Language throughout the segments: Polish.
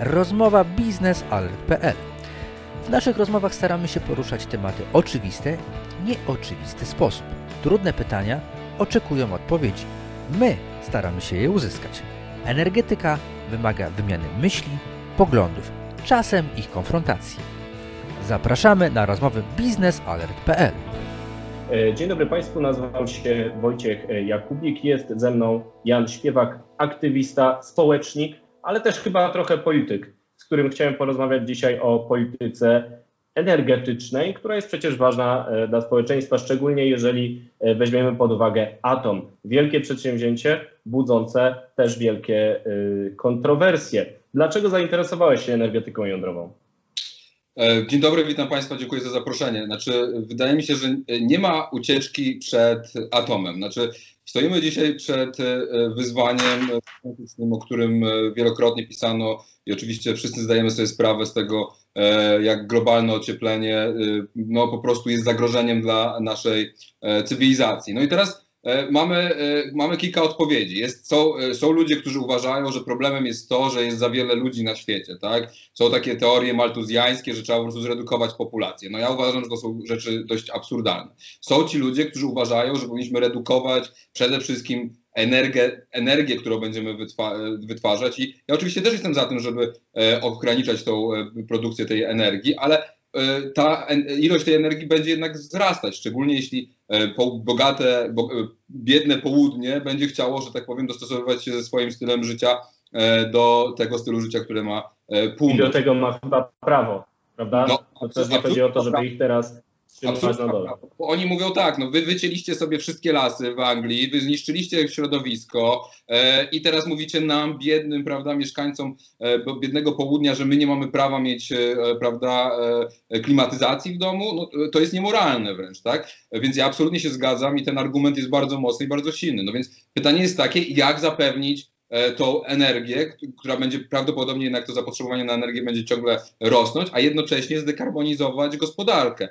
Rozmowa biznesalert.pl W naszych rozmowach staramy się poruszać tematy oczywiste nieoczywisty sposób. Trudne pytania oczekują odpowiedzi. My staramy się je uzyskać. Energetyka wymaga wymiany myśli, poglądów, czasem ich konfrontacji. Zapraszamy na rozmowy biznesalert.pl. E, dzień dobry Państwu, nazywam się Wojciech Jakubik, jest ze mną Jan Śpiewak, aktywista, społecznik, ale też chyba trochę polityk, z którym chciałem porozmawiać dzisiaj o polityce energetycznej, która jest przecież ważna e, dla społeczeństwa, szczególnie jeżeli e, weźmiemy pod uwagę atom. Wielkie przedsięwzięcie, budzące też wielkie kontrowersje. Dlaczego zainteresowałeś się energetyką jądrową? E, dzień dobry, witam Państwa, dziękuję za zaproszenie. Znaczy, wydaje mi się, że nie ma ucieczki przed atomem. Znaczy, stoimy dzisiaj przed e, wyzwaniem, o którym e, wielokrotnie pisano i oczywiście wszyscy zdajemy sobie sprawę z tego, jak globalne ocieplenie no, po prostu jest zagrożeniem dla naszej cywilizacji. No i teraz mamy, e, mamy kilka odpowiedzi. Jest, są, e, są ludzie, którzy uważają, że problemem jest to, że jest za wiele ludzi na świecie. Tak? Są takie teorie maltuzjańskie, że trzeba po prostu zredukować populację. No ja uważam, że to są rzeczy dość absurdalne. Są ci ludzie, którzy uważają, że powinniśmy redukować przede wszystkim energię, energię którą będziemy wytwarzać. I ja oczywiście też jestem za tym, żeby ograniczać tą produkcję tej energii, ale E, ta ilość tej energii będzie jednak wzrastać, szczególnie jeśli e, bogate, e, biedne południe będzie chciało, że tak powiem, dostosowywać się ze swoim stylem życia do tego stylu życia, które ma północ. I do tego ma chyba prawo, prawda? No, to też nie chodzi o to, żeby ich teraz oni mówią tak, no wy wycięliście sobie wszystkie lasy w Anglii, wy zniszczyliście środowisko e, i teraz mówicie nam, biednym, prawda, mieszkańcom e, biednego południa, że my nie mamy prawa mieć, e, prawda, e, klimatyzacji w domu, no, to jest niemoralne wręcz, tak? Więc ja absolutnie się zgadzam i ten argument jest bardzo mocny i bardzo silny. No więc pytanie jest takie, jak zapewnić e, tą energię, która będzie prawdopodobnie jednak to zapotrzebowanie na energię będzie ciągle rosnąć, a jednocześnie zdekarbonizować gospodarkę.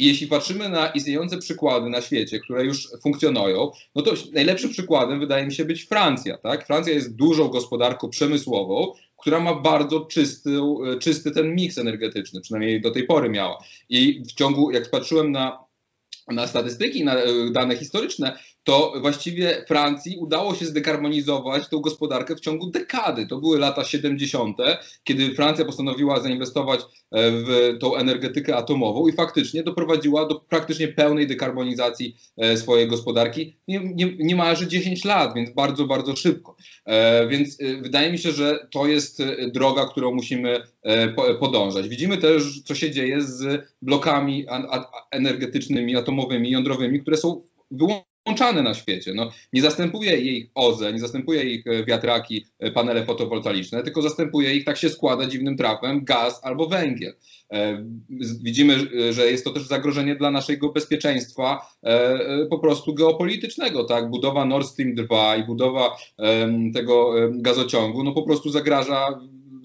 I jeśli patrzymy na istniejące przykłady na świecie, które już funkcjonują, no to najlepszym przykładem wydaje mi się być Francja. Tak? Francja jest dużą gospodarką przemysłową, która ma bardzo czysty, czysty ten miks energetyczny, przynajmniej do tej pory miała. I w ciągu, jak patrzyłem na na statystyki, na e, dane historyczne, to właściwie Francji udało się zdekarbonizować tą gospodarkę w ciągu dekady. To były lata 70., kiedy Francja postanowiła zainwestować e, w tą energetykę atomową i faktycznie doprowadziła do praktycznie pełnej dekarbonizacji e, swojej gospodarki nie, nie, niemalże 10 lat, więc bardzo, bardzo szybko. Więc wydaje mi się, że to jest droga, którą musimy podążać. Widzimy też, co się dzieje z blokami energetycznymi, atomowymi, jądrowymi, które są wyłączane na świecie. No, nie zastępuje ich OZE, nie zastępuje ich e, wiatraki, e, panele fotowoltaiczne, tylko zastępuje ich, tak się składa dziwnym trafem, gaz albo węgiel. E, widzimy, że jest to też zagrożenie dla naszego bezpieczeństwa po prostu geopolitycznego. Tak? Budowa Nord Stream 2 i budowa tego gazociągu no po prostu zagraża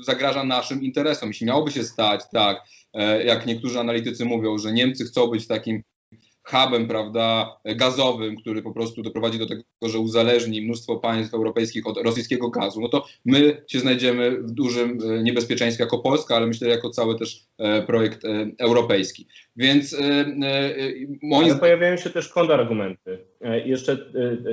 zagraża naszym interesom. Jeśli miałoby się stać tak, jak niektórzy analitycy mówią, że Niemcy chcą być takim hubem, prawda, gazowym, który po prostu doprowadzi do tego, że uzależni mnóstwo państw europejskich od rosyjskiego gazu, no to my się znajdziemy w dużym e, niebezpieczeństwie jako Polska, ale myślę jako cały też e, projekt e, europejski. Więc moim ale pojawiają się też kontrargumenty. Jeszcze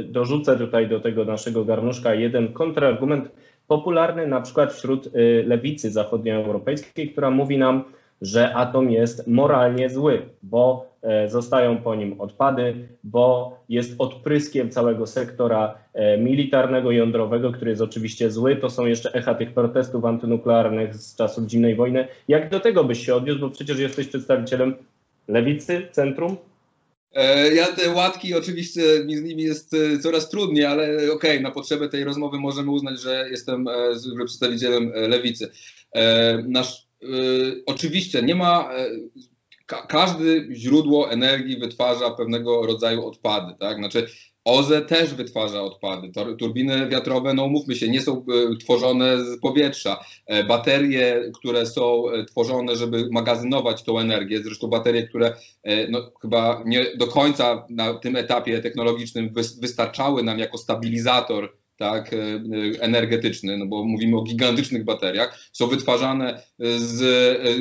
dorzucę tutaj do tego naszego garnuszka jeden kontrargument popularny na przykład wśród lewicy zachodnioeuropejskiej, która mówi nam, że atom jest moralnie zły, bo zostają po nim odpady, bo jest odpryskiem całego sektora e, militarnego, jądrowego, który jest oczywiście zły. To są jeszcze echa tych protestów antynuklearnych z czasów zimnej wojny. Jak do tego byś się odniósł, bo przecież jesteś przedstawicielem lewicy, centrum? E, ja te łatki oczywiście mi z nimi jest coraz trudniej, ale okej, okay, na potrzeby tej rozmowy możemy uznać, że jestem przedstawicielem lewicy. Nasz oczywiście nie ma. Ka każdy źródło energii wytwarza pewnego rodzaju odpady, tak? Znaczy OZE też wytwarza odpady. Turbiny wiatrowe, no mówmy się, nie są y, tworzone z powietrza. E, baterie, które są e, tworzone, żeby magazynować tą energię, zresztą baterie, które e, no, chyba nie do końca na tym etapie technologicznym wystarczały nam jako stabilizator tak, energetyczny, no bo mówimy o gigantycznych bateriach, są wytwarzane z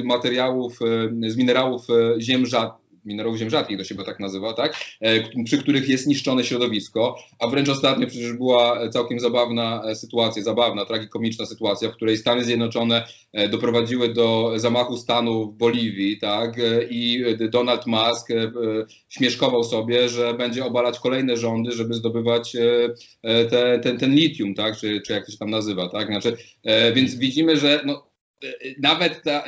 materiałów, z minerałów ziem rzadkich, minerałów ziem rzadkich, to się go tak nazywa, tak? E, przy których jest niszczone środowisko, a wręcz ostatnio przecież była całkiem zabawna e, sytuacja, zabawna, tragikomiczna sytuacja, w której Stany Zjednoczone e, doprowadziły do zamachu stanu w Boliwii, tak? I Donald Musk śmieszkował sobie, że będzie obalać kolejne rządy, żeby zdobywać te, ten, ten litium, tak? Czy, czy jak to się tam nazywa, tak? Znaczy, więc widzimy, że no, nawet ta,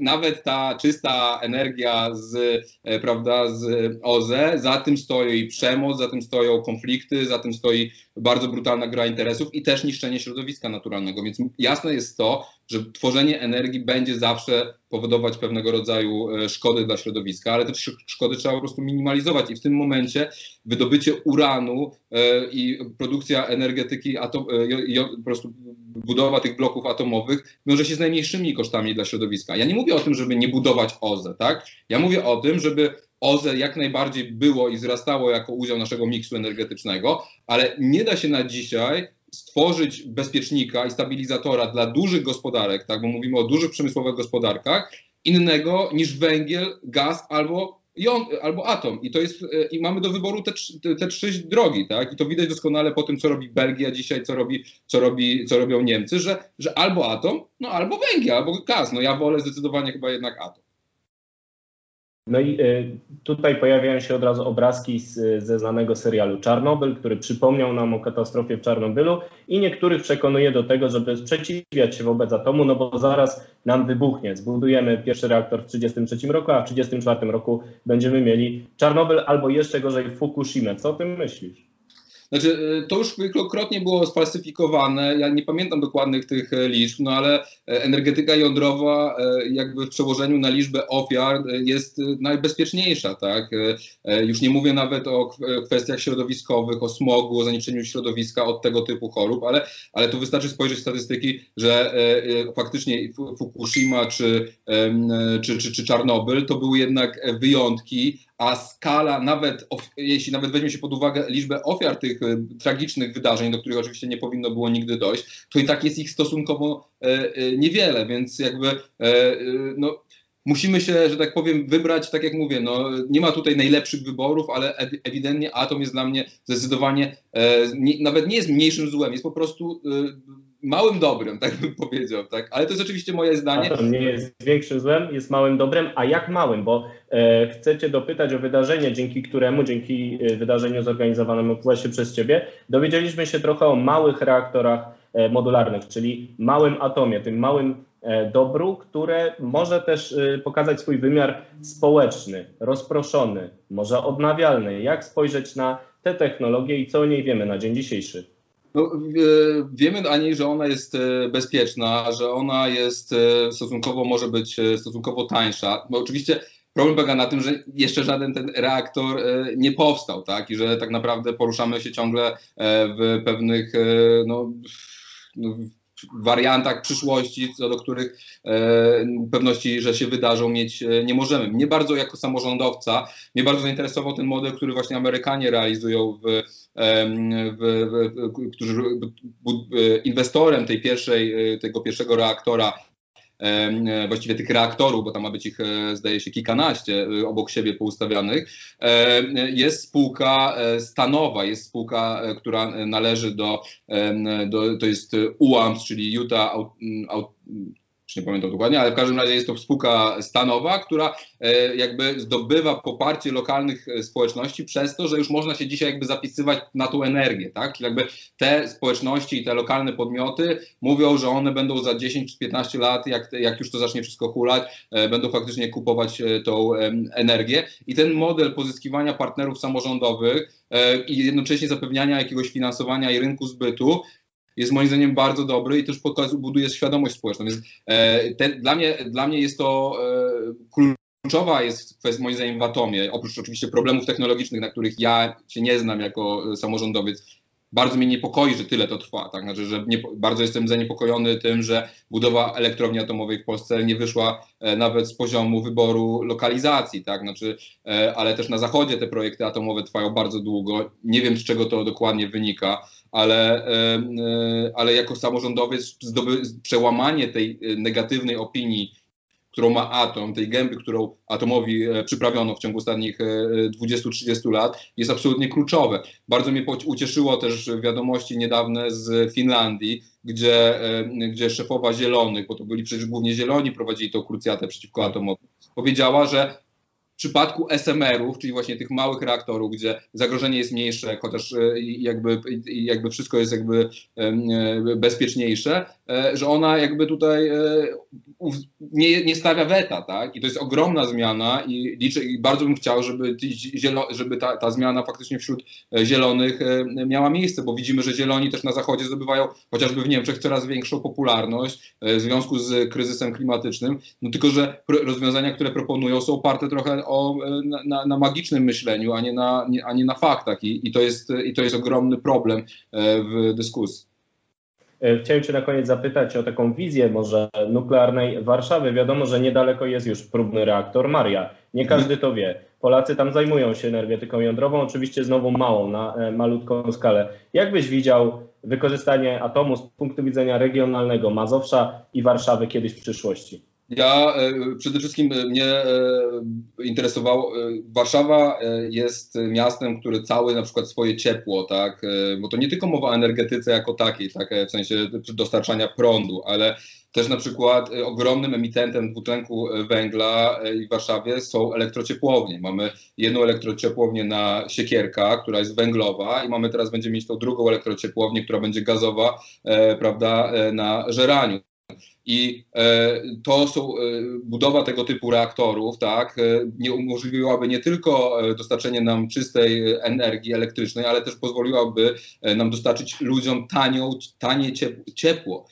nawet ta czysta energia z, e, prawda, z OZE, za tym stoi przemoc, za tym stoją konflikty, za tym stoi bardzo brutalna gra interesów i też niszczenie środowiska naturalnego. Więc jasne jest to, że tworzenie energii będzie zawsze powodować pewnego rodzaju e, szkody dla środowiska, ale te szkody trzeba po prostu minimalizować i w tym momencie wydobycie uranu e, i produkcja energetyki, atom, po prostu budowa tych bloków atomowych wiąże się z najmniejszymi kosztami dla środowiska. Ja nie mówię o tym, żeby nie budować OZE, tak? Ja mówię o tym, żeby OZE jak najbardziej było i wzrastało jako udział naszego miksu energetycznego, ale nie da się na dzisiaj stworzyć bezpiecznika i stabilizatora dla dużych gospodarek, tak, bo mówimy o dużych przemysłowych gospodarkach, innego niż węgiel, gaz albo albo atom. I to jest, e, i mamy do wyboru te, te, te, trzy drogi, tak? I to widać doskonale po tym, co robi Belgia dzisiaj, co, robi, co, robi, co robią Niemcy, że, że albo atom, no albo węgiel, albo gaz. No ja wolę zdecydowanie chyba jednak atom. No i y, tutaj pojawiają się od razu obrazki z, ze znanego serialu Czarnobyl, który przypomniał nam o katastrofie w Czarnobylu i niektórych przekonuje do tego, żeby sprzeciwiać się wobec atomu, no bo zaraz nam wybuchnie. Zbudujemy pierwszy reaktor w 1933 roku, a w 1934 roku będziemy mieli Czarnobyl albo jeszcze gorzej Fukushima. Co o tym myślisz? Znaczy, y, to już kilkukrotnie było sfalsyfikowane. Ja nie pamiętam dokładnych tych e, liczb, no ale e, energetyka jądrowa, e, jakby w przełożeniu na liczbę ofiar, jest najbezpieczniejsza, tak? Już nie mówię nawet o kwestiach środowiskowych, o smogu, o zanieczyszczeniu środowiska od tego typu chorób, ale, ale tu wystarczy spojrzeć statystyki, że faktycznie Fukushima czy, czy, czy, czy Czarnobyl to były jednak wyjątki, a skala, nawet jeśli nawet weźmie się pod uwagę liczbę ofiar tych e, tragicznych wydarzeń, do których oczywiście nie powinno było nigdy dojść, to i tak jest ich stosunkowo e, e, niewiele, więc jakby no, musimy się, że tak powiem, wybrać, tak jak mówię, no, nie ma tutaj najlepszych wyborów, ale ewidentnie atom jest dla mnie zdecydowanie, nie, nawet nie jest mniejszym złem, jest po prostu małym dobrem, tak bym powiedział, tak? Ale to jest oczywiście moje zdanie. Atom nie jest większym złem, jest małym dobrem, a jak małym? Bo e, chcecie dopytać o wydarzenie, dzięki któremu, dzięki e, wydarzeniu zorganizowanemu właśnie przez Ciebie, dowiedzieliśmy się trochę o małych reaktorach e, modularnych, czyli małym atomie, tym małym e, dobru, które może też e, pokazać swój wymiar społeczny, rozproszony, może odnawialny. Jak spojrzeć na tę technologię i co o niej wiemy na dzień dzisiejszy? No, wiemy ani, że ona jest e, bezpieczna, że ona jest e, stosunkowo, może być e, stosunkowo tańsza. Bo oczywiście problem polega na tym, że jeszcze żaden ten reaktor nie powstał, tak? I że tak naprawdę poruszamy się ciągle w pewnych no, no wariantach przyszłości, co do których e, pewności, że się wydarzą, mieć e, nie możemy. Mnie bardzo jako samorządowca, mnie bardzo zainteresował ten model, który właśnie Amerykanie realizują w, w, w, którzy inwestorem tej pierwszej, e, tego pierwszego reaktora E, właściwie tych reaktorów, bo tam ma być ich, e, zdaje się, kilkanaście e, obok siebie poustawianych, jest spółka stanowa, jest spółka, która należy do, do to jest UAMS, czyli Utah już nie pamiętam dokładnie, ale w każdym razie jest to spółka stanowa, która e, jakby zdobywa poparcie lokalnych e, społeczności przez to, że już można się dzisiaj jakby zapisywać na tą energię, tak? Czyli jakby te społeczności i te lokalne podmioty mówią, że one będą za 10 czy 15 lat, jak, jak już to zacznie wszystko hulać, e, będą faktycznie kupować tą energię. I ten model pozyskiwania partnerów samorządowych i jednocześnie zapewniania jakiegoś finansowania i rynku zbytu jest moim zdaniem bardzo dobry i też pokazuje, buduje świadomość społeczną. Więc e, dla, mnie, dla mnie jest to e, kluczowa jest kwestia moim zdaniem w Atomie, oprócz oczywiście problemów technologicznych, na których ja się nie znam jako samorządowiec, bardzo mnie niepokoi, że tyle to trwa. Tak? Znaczy, że nie, bardzo jestem zaniepokojony tym, że budowa elektrowni atomowej w Polsce nie wyszła e, nawet z poziomu wyboru lokalizacji. Tak? Znaczy, e, ale też na zachodzie te projekty atomowe trwają bardzo długo. Nie wiem, z czego to dokładnie wynika, ale, e, ale jako samorządowiec zdoby, przełamanie tej negatywnej opinii którą ma atom, tej gęby, którą atomowi e, przyprawiono w ciągu ostatnich 20-30 e, lat, jest absolutnie kluczowe. Bardzo mnie ucieszyło też wiadomości niedawne z Finlandii, gdzie, e, gdzie szefowa Zielonych, bo to byli przecież głównie Zieloni, prowadzili tą krucjatę przeciwko atomowi, powiedziała, że przypadku SMR-ów, czyli właśnie tych małych reaktorów, gdzie zagrożenie jest mniejsze, chociaż e, jakby, jakby wszystko jest jakby e, bezpieczniejsze, e, że ona jakby tutaj nie, nie stawia weta, tak? I to jest ogromna zmiana i liczę i bardzo bym chciał, żeby, zielo, żeby ta, ta zmiana faktycznie wśród zielonych miała miejsce, bo widzimy, że zieloni też na zachodzie zdobywają chociażby w Niemczech coraz większą popularność w związku z kryzysem klimatycznym, no tylko, że rozwiązania, które proponują są oparte trochę o, na, na, magicznym myśleniu, a nie na, nie, a nie na faktach. I, i, to jest, I to jest ogromny problem e, w dyskusji. E, chciałem Cię na koniec zapytać o taką wizję może nuklearnej Warszawy. Wiadomo, że niedaleko jest już próbny reaktor Maria. Nie każdy to wie. Polacy tam zajmują się energetyką jądrową, oczywiście znowu małą, na e, malutką skalę. Jak byś widział wykorzystanie atomu z punktu widzenia regionalnego Mazowsza i Warszawy kiedyś w przyszłości? Ja e, przede wszystkim e, mnie e, interesowało, Warszawa jest miastem, które całe na przykład swoje ciepło, tak, bo to nie tylko mowa o energetyce jako takiej, tak, w sensie dostarczania prądu, ale też na przykład ogromnym emitentem dwutlenku węgla w Warszawie są elektrociepłownie. Mamy jedną elektrociepłownię na Siekierka, która jest węglowa i mamy teraz będziemy mieć tą drugą elektrociepłownię, która będzie gazowa, prawda, na Żeraniu. I e, to są e, budowa tego typu reaktorów, tak, e, nie umożliwiłaby nie tylko dostarczenie nam czystej energii elektrycznej, ale też pozwoliłaby nam dostarczyć ludziom tanią, tanie ciepło.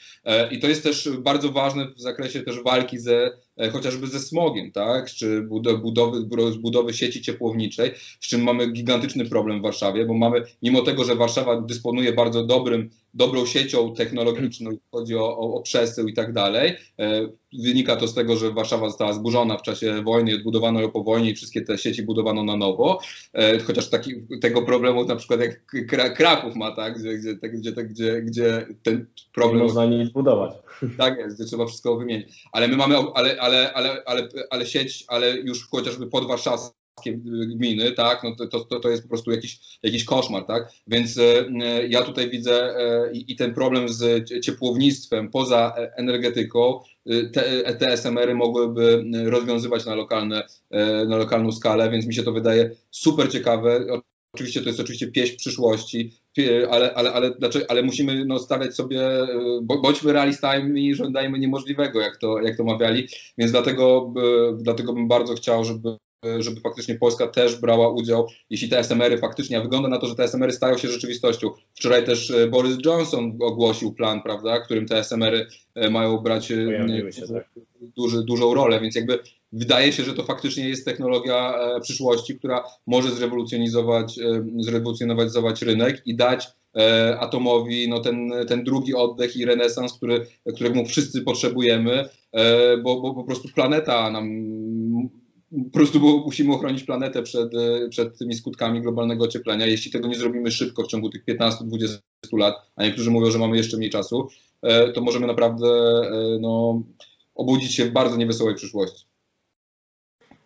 I to jest też bardzo ważne w zakresie też walki ze chociażby ze smogiem, tak, czy budowy, budowy sieci ciepłowniczej, z czym mamy gigantyczny problem w Warszawie, bo mamy, mimo tego, że Warszawa dysponuje bardzo dobrym, dobrą siecią technologiczną, jeśli chodzi o, o, o przesył i tak dalej, e, wynika to z tego, że Warszawa została zburzona w czasie wojny, odbudowano ją po wojnie i wszystkie te sieci budowano na nowo, e, chociaż taki, tego problemu na przykład jak Kraków ma, tak, gdzie, gdzie, gdzie, gdzie, gdzie ten problem... Nie można nic budować. Tak jest, gdzie trzeba wszystko wymienić. Ale my mamy, ale, ale, ale, ale, ale sieć, ale już chociażby podwarszawską gminy, tak, no to, to, to jest po prostu jakiś, jakiś koszmar, tak, więc e, ja tutaj widzę e, i ten problem z ciepłownictwem poza energetyką, e, te, te SMR-y mogłyby rozwiązywać na, lokalne, na lokalną skalę, więc mi się to wydaje super ciekawe. Oczywiście to jest oczywiście pieśń przyszłości, ale, ale, ale, dlaczego, ale musimy no, stawiać sobie, bądźmy realistami i żądajmy niemożliwego, jak to, jak to mawiali, więc dlatego, dlatego bym bardzo chciał, żeby żeby faktycznie Polska też brała udział, jeśli te SMR-y faktycznie, a wygląda na to, że te SMR-y stają się rzeczywistością. Wczoraj też e, Boris Johnson ogłosił plan, prawda, którym te SMR-y e, mają brać e, tak. duży, dużą rolę, więc jakby wydaje się, że to faktycznie jest technologia przyszłości, która może zrewolucjonizować, zrewolucjonizować rynek i dać atomowi no ten, ten drugi oddech i renesans, który, którego wszyscy potrzebujemy, bo, bo po prostu planeta nam po prostu musimy ochronić planetę przed, e, przed tymi skutkami globalnego ocieplenia. Jeśli tego nie zrobimy szybko w ciągu tych 15-20 lat, a niektórzy mówią, że mamy jeszcze mniej czasu, e, to możemy naprawdę e, no, obudzić się w bardzo niewesołej przyszłości.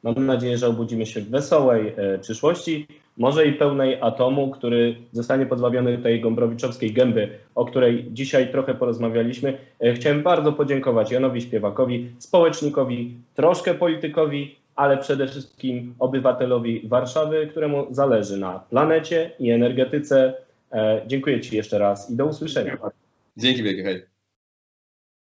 Mam nadzieję, że obudzimy się w wesołej przyszłości, może i pełnej atomu, który zostanie pozbawiony tej gombrowiczowskiej gęby, o której dzisiaj trochę porozmawialiśmy. Chciałem bardzo podziękować Janowi Śpiewakowi, społecznikowi, troszkę politykowi, ale przede wszystkim obywatelowi Warszawy, któremu zależy na planecie i energetyce. E, dziękuję Ci jeszcze raz i do usłyszenia. Dzięki wielkie, hej.